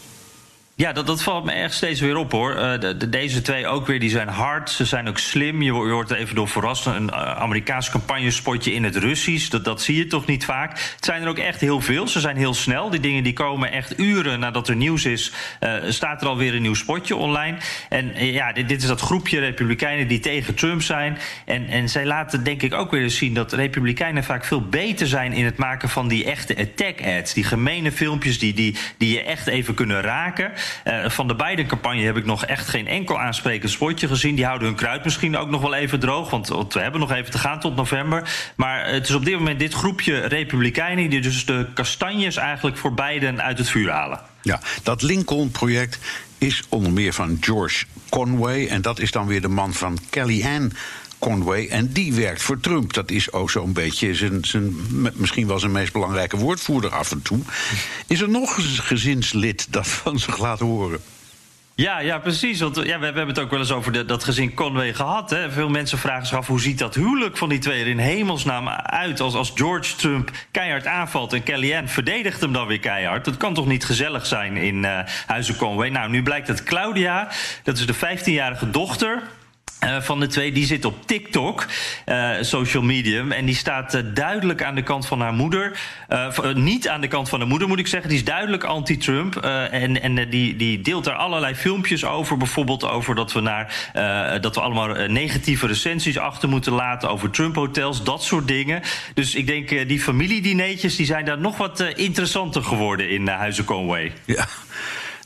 Ja, dat, dat valt me echt steeds weer op hoor. Uh, de, de, deze twee ook weer, die zijn hard, ze zijn ook slim. Je, je wordt er even door verrast. Een uh, Amerikaans campagnespotje in het Russisch, dat, dat zie je toch niet vaak. Het zijn er ook echt heel veel. Ze zijn heel snel. Die dingen die komen echt uren nadat er nieuws is. Uh, staat er alweer een nieuw spotje online. En ja, dit, dit, is dat groepje Republikeinen die tegen Trump zijn. En, en zij laten denk ik ook weer eens zien dat Republikeinen vaak veel beter zijn in het maken van die echte attack ads. Die gemene filmpjes die, die, die je echt even kunnen raken. Uh, van de beide campagne heb ik nog echt geen enkel aansprekend spotje gezien. Die houden hun kruid misschien ook nog wel even droog. Want, we hebben nog even te gaan tot november. Maar het is op dit moment dit groepje Republikeinen die dus de kastanjes eigenlijk voor Biden uit het vuur halen. Ja, dat Lincoln-project is onder meer van George Conway. En dat is dan weer de man van Kellyanne Conway. En die werkt voor Trump. Dat is ook zo'n beetje zijn, zijn, misschien wel zijn meest belangrijke woordvoerder af en toe. Is er nog een gezinslid dat van zich laat horen? Ja, ja, precies. Want ja, we, hebben het ook wel eens over de, dat gezin Conway gehad. Hè. Veel mensen vragen zich af hoe ziet dat huwelijk van die twee er in hemelsnaam uit. Als, als George Trump keihard aanvalt en Kellyanne verdedigt hem dan weer keihard. Dat kan toch niet gezellig zijn in uh, Huizen Conway. Nou, nu blijkt dat Claudia, dat is de 15-jarige dochter uh, van de twee, die zit op TikTok, uh, social medium. En die staat uh, duidelijk aan de kant van haar moeder. niet aan de kant van de moeder, moet ik zeggen. Die is duidelijk anti-Trump. en en die, die deelt daar allerlei filmpjes over. Bijvoorbeeld over dat we, naar, dat we allemaal negatieve recensies achter moeten laten. Over Trump-hotels, dat soort dingen. Dus ik denk, die familiedineetjes die zijn daar nog wat interessanter geworden in Huizen Conway. Ja.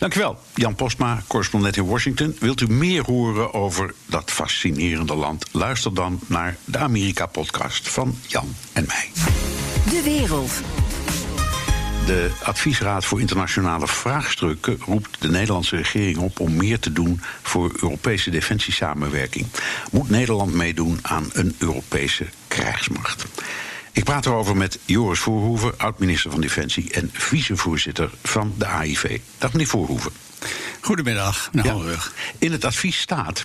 Dankjewel, Jan Postma, correspondent in Washington. Wilt u meer horen over dat fascinerende land? Luister dan naar de Amerika-podcast van Jan en mij. De wereld. De Adviesraad voor Internationale Vraagstukken roept de Nederlandse regering op om meer te doen voor Europese defensiesamenwerking. Moet Nederland meedoen aan een Europese krijgsmacht? Ik praat erover met Joris Voorhoeven, oud-minister van Defensie en vicevoorzitter van de AIV. Dag meneer Voorhoeven. Goedemiddag, ja. In het advies staat: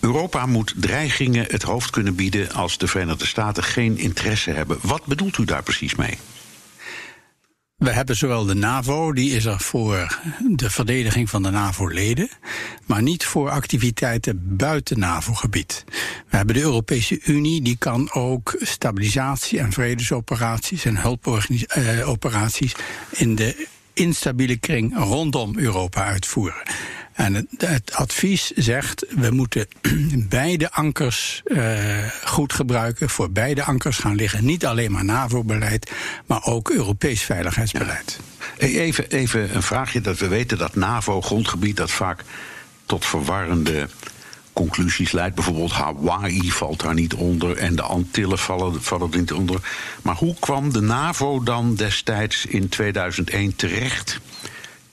Europa moet dreigingen het hoofd kunnen bieden als de Verenigde Staten geen interesse hebben. Wat bedoelt u daar precies mee? We hebben zowel de NAVO, die is er voor de verdediging van de NAVO-leden, maar niet voor activiteiten buiten NAVO-gebied. We hebben de Europese Unie, die kan ook stabilisatie- en vredesoperaties en hulpoperaties in de instabiele kring rondom Europa uitvoeren. En het, advies zegt, we moeten beide ankers uh, goed gebruiken, voor beide ankers gaan liggen. Niet alleen maar NAVO-beleid, maar ook Europees veiligheidsbeleid. Even, even een vraagje, dat we weten dat NAVO-grondgebied dat vaak tot verwarrende conclusies leidt. Bijvoorbeeld Hawaii valt daar niet onder en de Antillen vallen, vallen er niet onder. Maar hoe kwam de NAVO dan destijds in 2001 terecht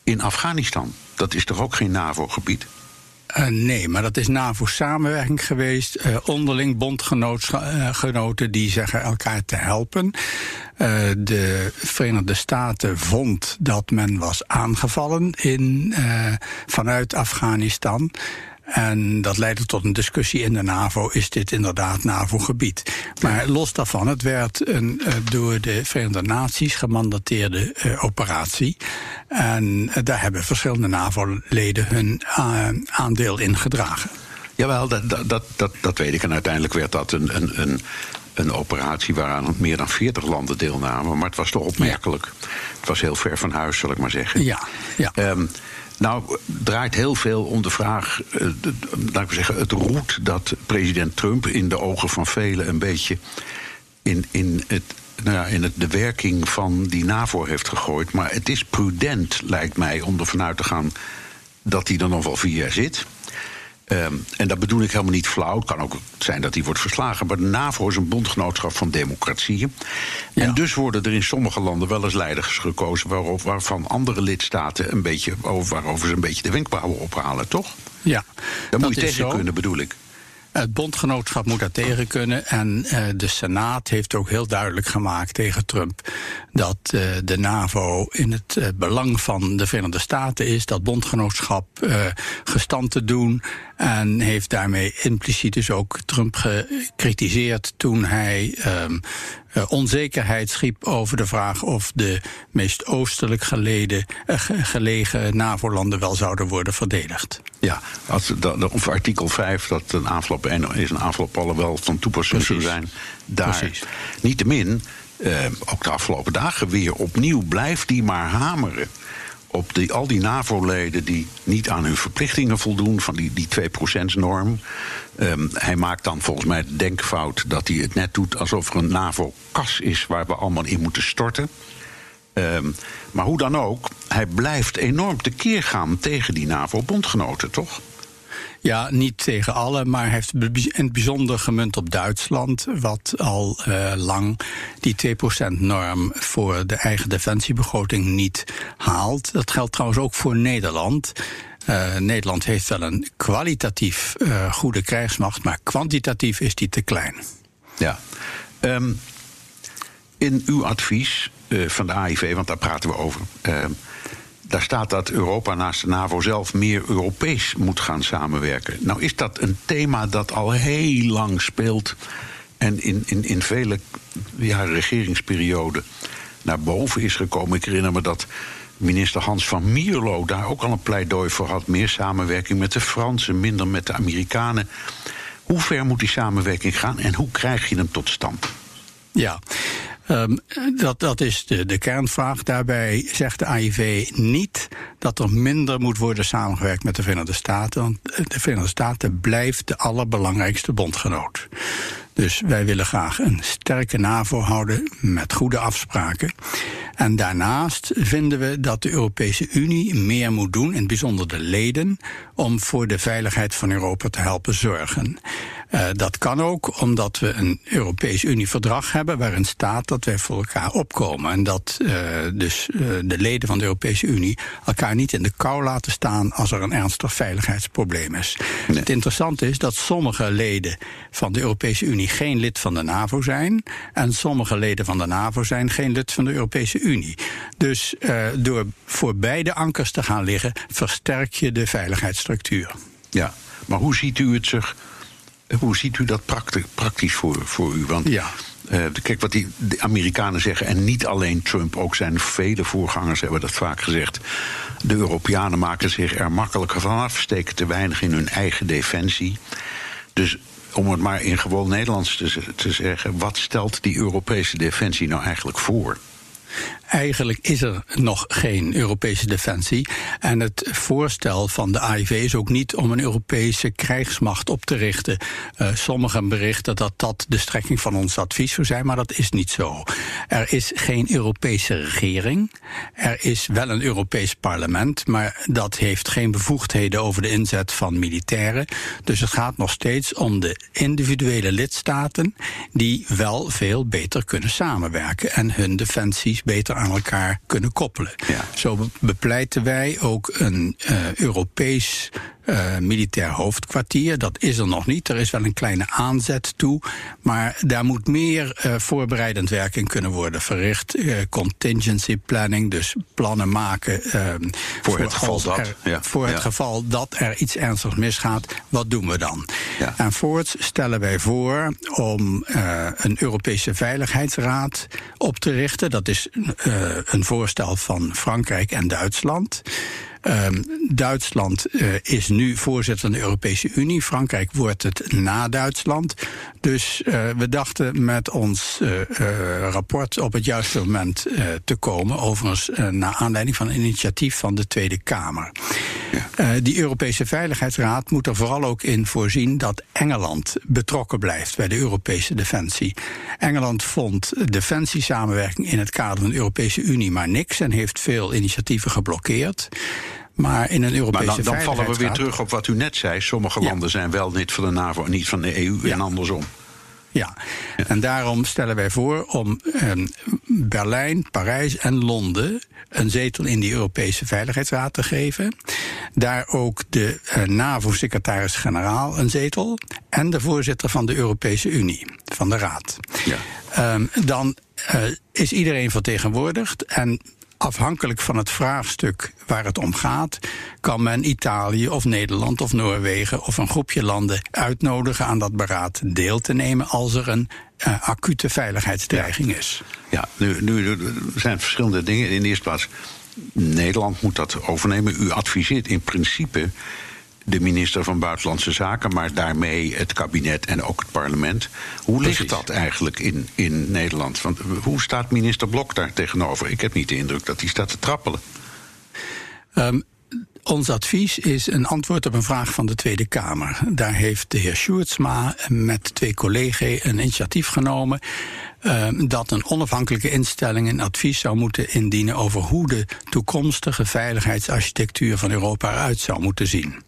in Afghanistan? Dat is toch ook geen NAVO-gebied? Uh, nee, maar dat is NAVO-samenwerking geweest. Uh, onderling bondgenoten uh, die zeggen elkaar te helpen. de Verenigde Staten vond dat men was aangevallen in, vanuit Afghanistan. En dat leidde tot een discussie in de NAVO: is dit inderdaad NAVO-gebied? Maar los daarvan, het werd een uh, door de Verenigde Naties gemandateerde uh, operatie. En uh, daar hebben verschillende NAVO-leden hun aandeel in gedragen. Jawel, dat, dat, dat, dat weet ik. En uiteindelijk werd dat een, een, een, een operatie waaraan meer dan 40 landen deelnamen. Maar het was toch opmerkelijk. Ja. Het was heel ver van huis, zal ik maar zeggen. Ja, ja. Um, nou, draait heel veel om de vraag, uh, laat ik zeggen, het roet dat president Trump in de ogen van velen een beetje in, in, het, nou ja, in het, de werking van die NAVO heeft gegooid. Maar het is prudent, lijkt mij, om ervan uit te gaan dat hij er nog wel vier jaar zit. Ehm, en dat bedoel ik helemaal niet flauw. Het kan ook zijn dat die wordt verslagen. Maar de NAVO is een bondgenootschap van democratieën. En dus worden er in sommige landen wel eens leiders gekozen... Waarop, waarvan andere lidstaten een beetje, waarover ze een beetje de wenkbrauwen ophalen, toch? Ja, Daar moet je tegen kunnen, bedoel ik. Het bondgenootschap moet daar tegen kunnen. En uh, de Senaat heeft ook heel duidelijk gemaakt tegen Trump dat uh, de NAVO in het uh, belang van de Verenigde Staten is dat bondgenootschap gestand te doen. En heeft daarmee impliciet dus ook Trump gekritiseerd toen hij um, onzekerheid schiep over de vraag of de meest oostelijk geleden, gelegen NAVO-landen wel zouden worden verdedigd. Ja, als, de, of artikel 5, dat een aanval is een aanval op alle wel van toepassing zou zijn. Daar. Precies. Niettemin, eh, ook de afgelopen dagen weer opnieuw blijft die maar hameren op die, al die NAVO-leden die niet aan hun verplichtingen voldoen, van die, die 2%-norm. Um, hij maakt dan volgens mij de denkfout dat hij het net doet alsof er een NAVO-kas is waar we allemaal in moeten storten. Um, maar hoe dan ook, hij blijft enorm tekeer gaan tegen die NAVO-bondgenoten, toch? Ja, niet tegen alle, maar heeft in het bijzonder gemunt op Duitsland, wat al uh, lang die 2%-norm voor de eigen defensiebegroting niet haalt. Dat geldt trouwens ook voor Nederland. Uh, Nederland heeft wel een kwalitatief uh, goede krijgsmacht, maar kwantitatief is die te klein. Ja. Um, in uw advies van de AIV, want daar praten we over daar staat dat Europa naast de NAVO zelf meer Europees moet gaan samenwerken. Nou is dat een thema dat al heel lang speelt en in, in, in vele ja, regeringsperioden naar boven is gekomen. Ik herinner me dat minister Hans van Mierlo daar ook al een pleidooi voor had. Meer samenwerking met de Fransen, minder met de Amerikanen. Hoe ver moet die samenwerking gaan en hoe krijg je hem tot stand? Ja, Um, dat, dat is de, de kernvraag. Daarbij zegt de AIV niet dat er minder moet worden samengewerkt met de Verenigde Staten. Want de Verenigde Staten blijft de allerbelangrijkste bondgenoot. Dus wij willen graag een sterke NAVO houden met goede afspraken. En daarnaast vinden we dat de Europese Unie meer moet doen, in het bijzonder de leden, om voor de veiligheid van Europa te helpen zorgen. Uh, dat kan ook omdat we een Europees Unie-verdrag hebben waarin staat dat wij voor elkaar opkomen. En dat uh, dus uh, de leden van de Europese Unie elkaar niet in de kou laten staan als er een ernstig veiligheidsprobleem is. Nee. Het interessante is dat sommige leden van de Europese Unie geen lid van de NAVO zijn en sommige leden van de NAVO zijn geen lid van de Europese Unie. Dus door voor beide ankers te gaan liggen, versterk je de veiligheidsstructuur. Ja, maar hoe ziet u het zich hoe ziet u dat praktisch voor, voor u? Want ja. Uh, kijk, wat die de Amerikanen zeggen, en niet alleen Trump, ook zijn vele voorgangers hebben dat vaak gezegd. De Europeanen maken zich er makkelijker vanaf, steken te weinig in hun eigen defensie. Dus om het maar in gewoon Nederlands te, te zeggen, wat stelt die Europese defensie nou eigenlijk voor? Eigenlijk is er nog geen Europese defensie. En het voorstel van de AIV is ook niet om een Europese krijgsmacht op te richten. Uh, sommigen berichten dat dat de strekking van ons advies zou zijn, maar dat is niet zo. Er is geen Europese regering. Er is wel een Europees parlement, maar dat heeft geen bevoegdheden over de inzet van militairen. Dus het gaat nog steeds om de individuele lidstaten die wel veel beter kunnen samenwerken en hun defensies beter aan elkaar kunnen koppelen. Ja. Zo bepleiten wij ook een uh, Europees uh, militair hoofdkwartier. Dat is er nog niet. Er is wel een kleine aanzet toe. Maar daar moet meer uh, voorbereidend werk in kunnen worden verricht. Uh, contingency planning, dus plannen maken. voor, voor, het geval dat. Er, ja. Voor ja. het geval dat er iets ernstigs misgaat. Wat doen we dan? Ja. En voorts stellen wij voor om een Europese Veiligheidsraad op te richten. Dat is een voorstel van Frankrijk en Duitsland. Um, Duitsland uh, is nu voorzitter van de Europese Unie. Frankrijk wordt het na Duitsland. Dus uh, we dachten met ons uh, rapport op het juiste moment te komen. Overigens naar aanleiding van een initiatief van de Tweede Kamer. Ja. die Europese Veiligheidsraad moet er vooral ook in voorzien dat Engeland betrokken blijft bij de Europese defensie. Engeland vond defensiesamenwerking in het kader van de Europese Unie maar niks en heeft veel initiatieven geblokkeerd. Maar in een Europese Maar dan, dan vallen we weer terug op wat u net zei. Sommige Ja. landen zijn wel lid van de NAVO en niet van de EU en andersom. Ja, en daarom stellen wij voor om ehm, Berlijn, Parijs en Londen een zetel in die Europese Veiligheidsraad te geven. Daar ook de eh, NAVO-secretaris-generaal een zetel. En de voorzitter van de Europese Unie, van de Raad. Ja. Ehm, dan eh, is iedereen vertegenwoordigd. En afhankelijk van het vraagstuk waar het om gaat, kan men Italië of Nederland of Noorwegen of een groepje landen uitnodigen aan dat beraad deel te nemen als er een eh, acute veiligheidsdreiging is. Ja, nu, nu er zijn verschillende dingen. In de eerste plaats, Nederland moet dat overnemen. U adviseert in principe de minister van Buitenlandse Zaken, maar daarmee het kabinet en ook het parlement. Hoe ligt Precies. dat eigenlijk in, in Nederland? Want hoe staat minister Blok daar tegenover? Ik heb niet de indruk dat hij staat te trappelen. Ehm, ons advies is een antwoord op een vraag van de Tweede Kamer. Daar heeft de heer Sjoerdsma met twee collega's een initiatief genomen. Ehm, dat een onafhankelijke instelling een advies zou moeten indienen over hoe de toekomstige veiligheidsarchitectuur van Europa eruit zou moeten zien.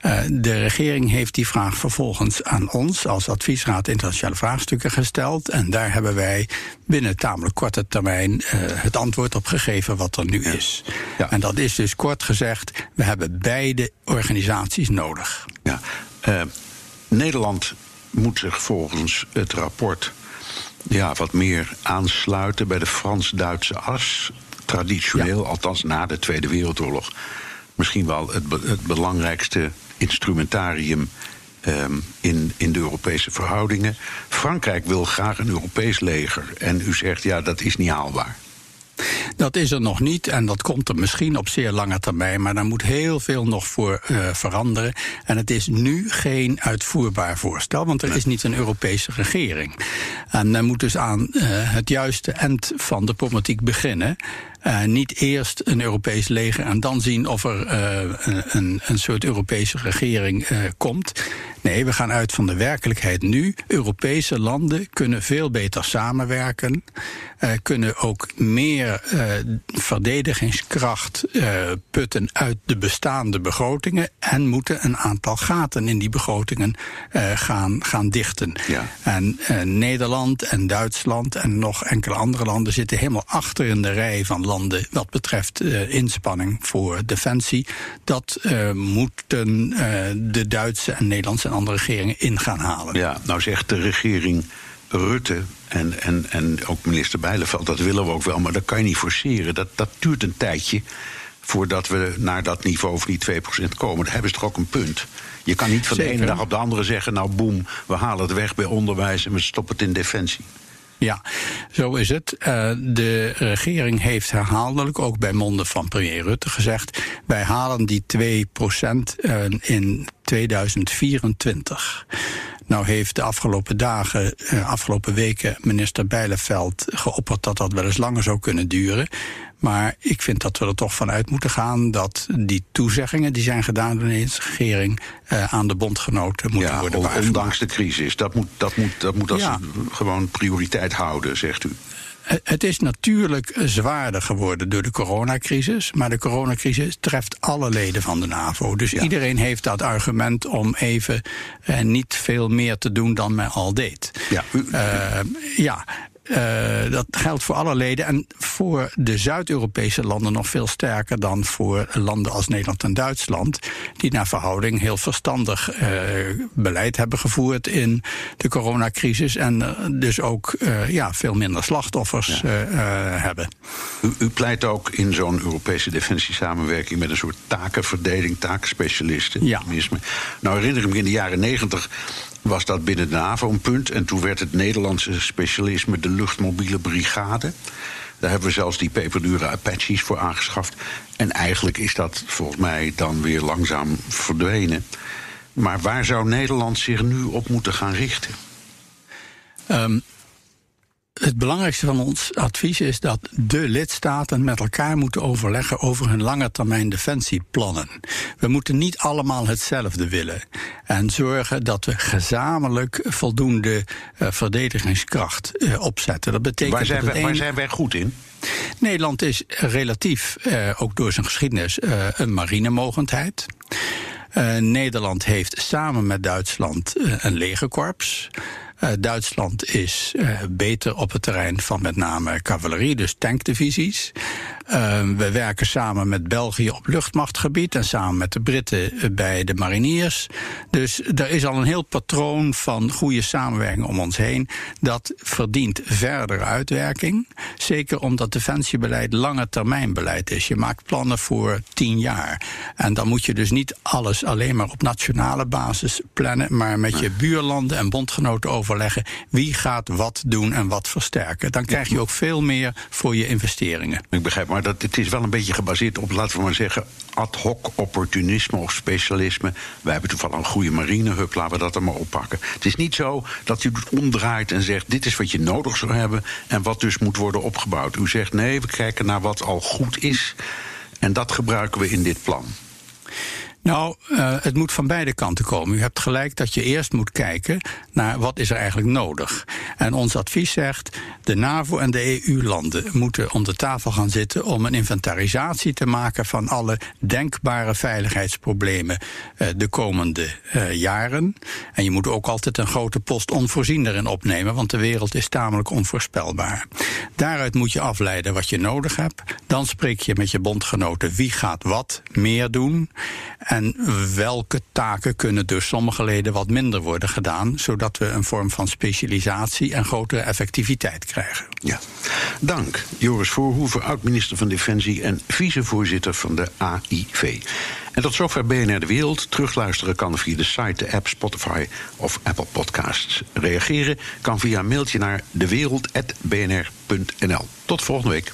Eh, de regering heeft die vraag vervolgens aan ons als adviesraad internationale vraagstukken gesteld. En daar hebben wij binnen tamelijk korte termijn eh, het antwoord op gegeven wat er nu is. Ja. En dat is dus kort gezegd, we hebben beide organisaties nodig. Ja. eh, Nederland moet zich volgens het rapport ja, wat meer aansluiten bij de Frans-Duitse as. Traditioneel, althans na de Tweede Wereldoorlog, misschien wel het, be- het belangrijkste instrumentarium ehm, in, in de Europese verhoudingen. Frankrijk wil graag een Europees leger. En u zegt ja, dat is niet haalbaar. Dat is er nog niet en dat komt er misschien op zeer lange termijn, maar daar moet heel veel nog voor eh, veranderen. En het is nu geen uitvoerbaar voorstel, want er is niet een Europese regering. En men moet dus aan eh, het juiste eind van de problematiek beginnen. Eh, niet eerst een Europees leger en dan zien of er een, een soort Europese regering komt. Nee, we gaan uit van de werkelijkheid nu. Europese landen kunnen veel beter samenwerken, kunnen ook meer eh, verdedigingskracht eh, putten uit de bestaande begrotingen en moeten een aantal gaten in die begrotingen eh, gaan, gaan dichten. Ja. En eh, Nederland en Duitsland en nog enkele andere landen zitten helemaal achter in de rij van landen wat betreft eh, inspanning voor defensie. Dat eh, moeten eh, de Duitse en Nederlandse en andere regeringen in gaan halen. Ja, nou zegt de regering Rutte en, en, en ook minister Bijleveld, dat willen we ook wel, maar dat kan je niet forceren. Dat, dat duurt een tijdje voordat we naar dat niveau van die 2% komen. Daar hebben ze toch ook een punt. Je kan niet van de ene dag op de andere zeggen, nou boem, we halen het weg bij onderwijs en we stoppen het in defensie. Ja, zo is het. Eh, de regering heeft herhaaldelijk, ook bij monden van premier Rutte, gezegd: wij halen die 2% eh, in 2024. Nou heeft de afgelopen dagen, eh, afgelopen weken, minister Bijleveld geopperd dat dat wel eens langer zou kunnen duren. Maar ik vind dat we er toch vanuit moeten gaan dat die toezeggingen die zijn gedaan door de regering eh, aan de bondgenoten moeten Ja, worden waargemaakt. ondanks de crisis. Dat moet, dat moet, dat moet als Ja. gewoon prioriteit houden, zegt u. Het is natuurlijk zwaarder geworden door de coronacrisis. Maar de coronacrisis treft alle leden van de NAVO. Dus Ja. iedereen heeft dat argument om even eh, niet veel meer te doen dan men al deed. Ja, u- Eh, ja. Eh, dat geldt voor alle leden en voor de Zuid-Europese landen nog veel sterker dan voor landen als Nederland en Duitsland, die naar verhouding heel verstandig eh, beleid hebben gevoerd in de coronacrisis en eh, dus ook ja, veel minder slachtoffers hebben. U, u pleit ook in zo'n Europese defensiesamenwerking met een soort takenverdeling, takenspecialisten. Ja. Nou herinner ik me in de jaren negentig was dat binnen de NAVO een punt. En toen werd het Nederlandse specialisme de luchtmobiele brigade. Daar hebben we zelfs die peperdure Apaches voor aangeschaft. En eigenlijk is dat volgens mij dan weer langzaam verdwenen. Maar waar zou Nederland zich nu op moeten gaan richten? Ehm, het belangrijkste van ons advies is dat de lidstaten met elkaar moeten overleggen over hun lange termijn defensieplannen. We moeten niet allemaal hetzelfde willen. En zorgen dat we gezamenlijk voldoende eh, verdedigingskracht eh, opzetten. Dat betekent Waar zijn, dat wij, waar een- zijn wij goed in? Nederland is relatief, eh, ook door zijn geschiedenis, een marinemogendheid. Nederland heeft samen met Duitsland een legerkorps. Uh, Duitsland is beter op het terrein van met name cavalerie, dus tankdivisies. We werken samen met België op luchtmachtgebied en samen met de Britten bij de mariniers. Dus er is al een heel patroon van goede samenwerking om ons heen. Dat verdient verdere uitwerking. Zeker omdat defensiebeleid lange termijn beleid is. Je maakt plannen voor tien jaar. En dan moet je dus niet alles alleen maar op nationale basis plannen, maar met je buurlanden en bondgenoten overleggen wie gaat wat doen en wat versterken. Dan krijg je ook veel meer voor je investeringen. Ik begrijp, maar dat, het is wel een beetje gebaseerd op, laten we maar zeggen, ad hoc opportunisme of specialisme. Wij hebben toevallig een goede marinehub, laten we dat er maar oppakken. Het is niet zo dat u het omdraait en zegt: dit is wat je nodig zou hebben en wat dus moet worden opgebouwd. U zegt: nee, we kijken naar wat al goed is en dat gebruiken we in dit plan. Nou, uh, het moet van beide kanten komen. U hebt gelijk dat je eerst moet kijken naar wat is er eigenlijk nodig. En ons advies zegt, de NAVO en de EU-landen moeten om de tafel gaan zitten om een inventarisatie te maken van alle denkbare veiligheidsproblemen uh, de komende uh, jaren. En je moet ook altijd een grote post onvoorzien erin opnemen, want de wereld is tamelijk onvoorspelbaar. Daaruit moet je afleiden wat je nodig hebt. Dan spreek je met je bondgenoten wie gaat wat meer doen. En welke taken kunnen door sommige leden wat minder worden gedaan, zodat we een vorm van specialisatie en grotere effectiviteit krijgen. Ja, dank. Joris Voorhoeven, oud-minister van Defensie en vicevoorzitter van de AIV. En tot zover BNR De Wereld. Terugluisteren kan via de site, de app, Spotify of Apple Podcasts. Reageren kan via een mailtje naar dewereld.bnr.nl. Tot volgende week.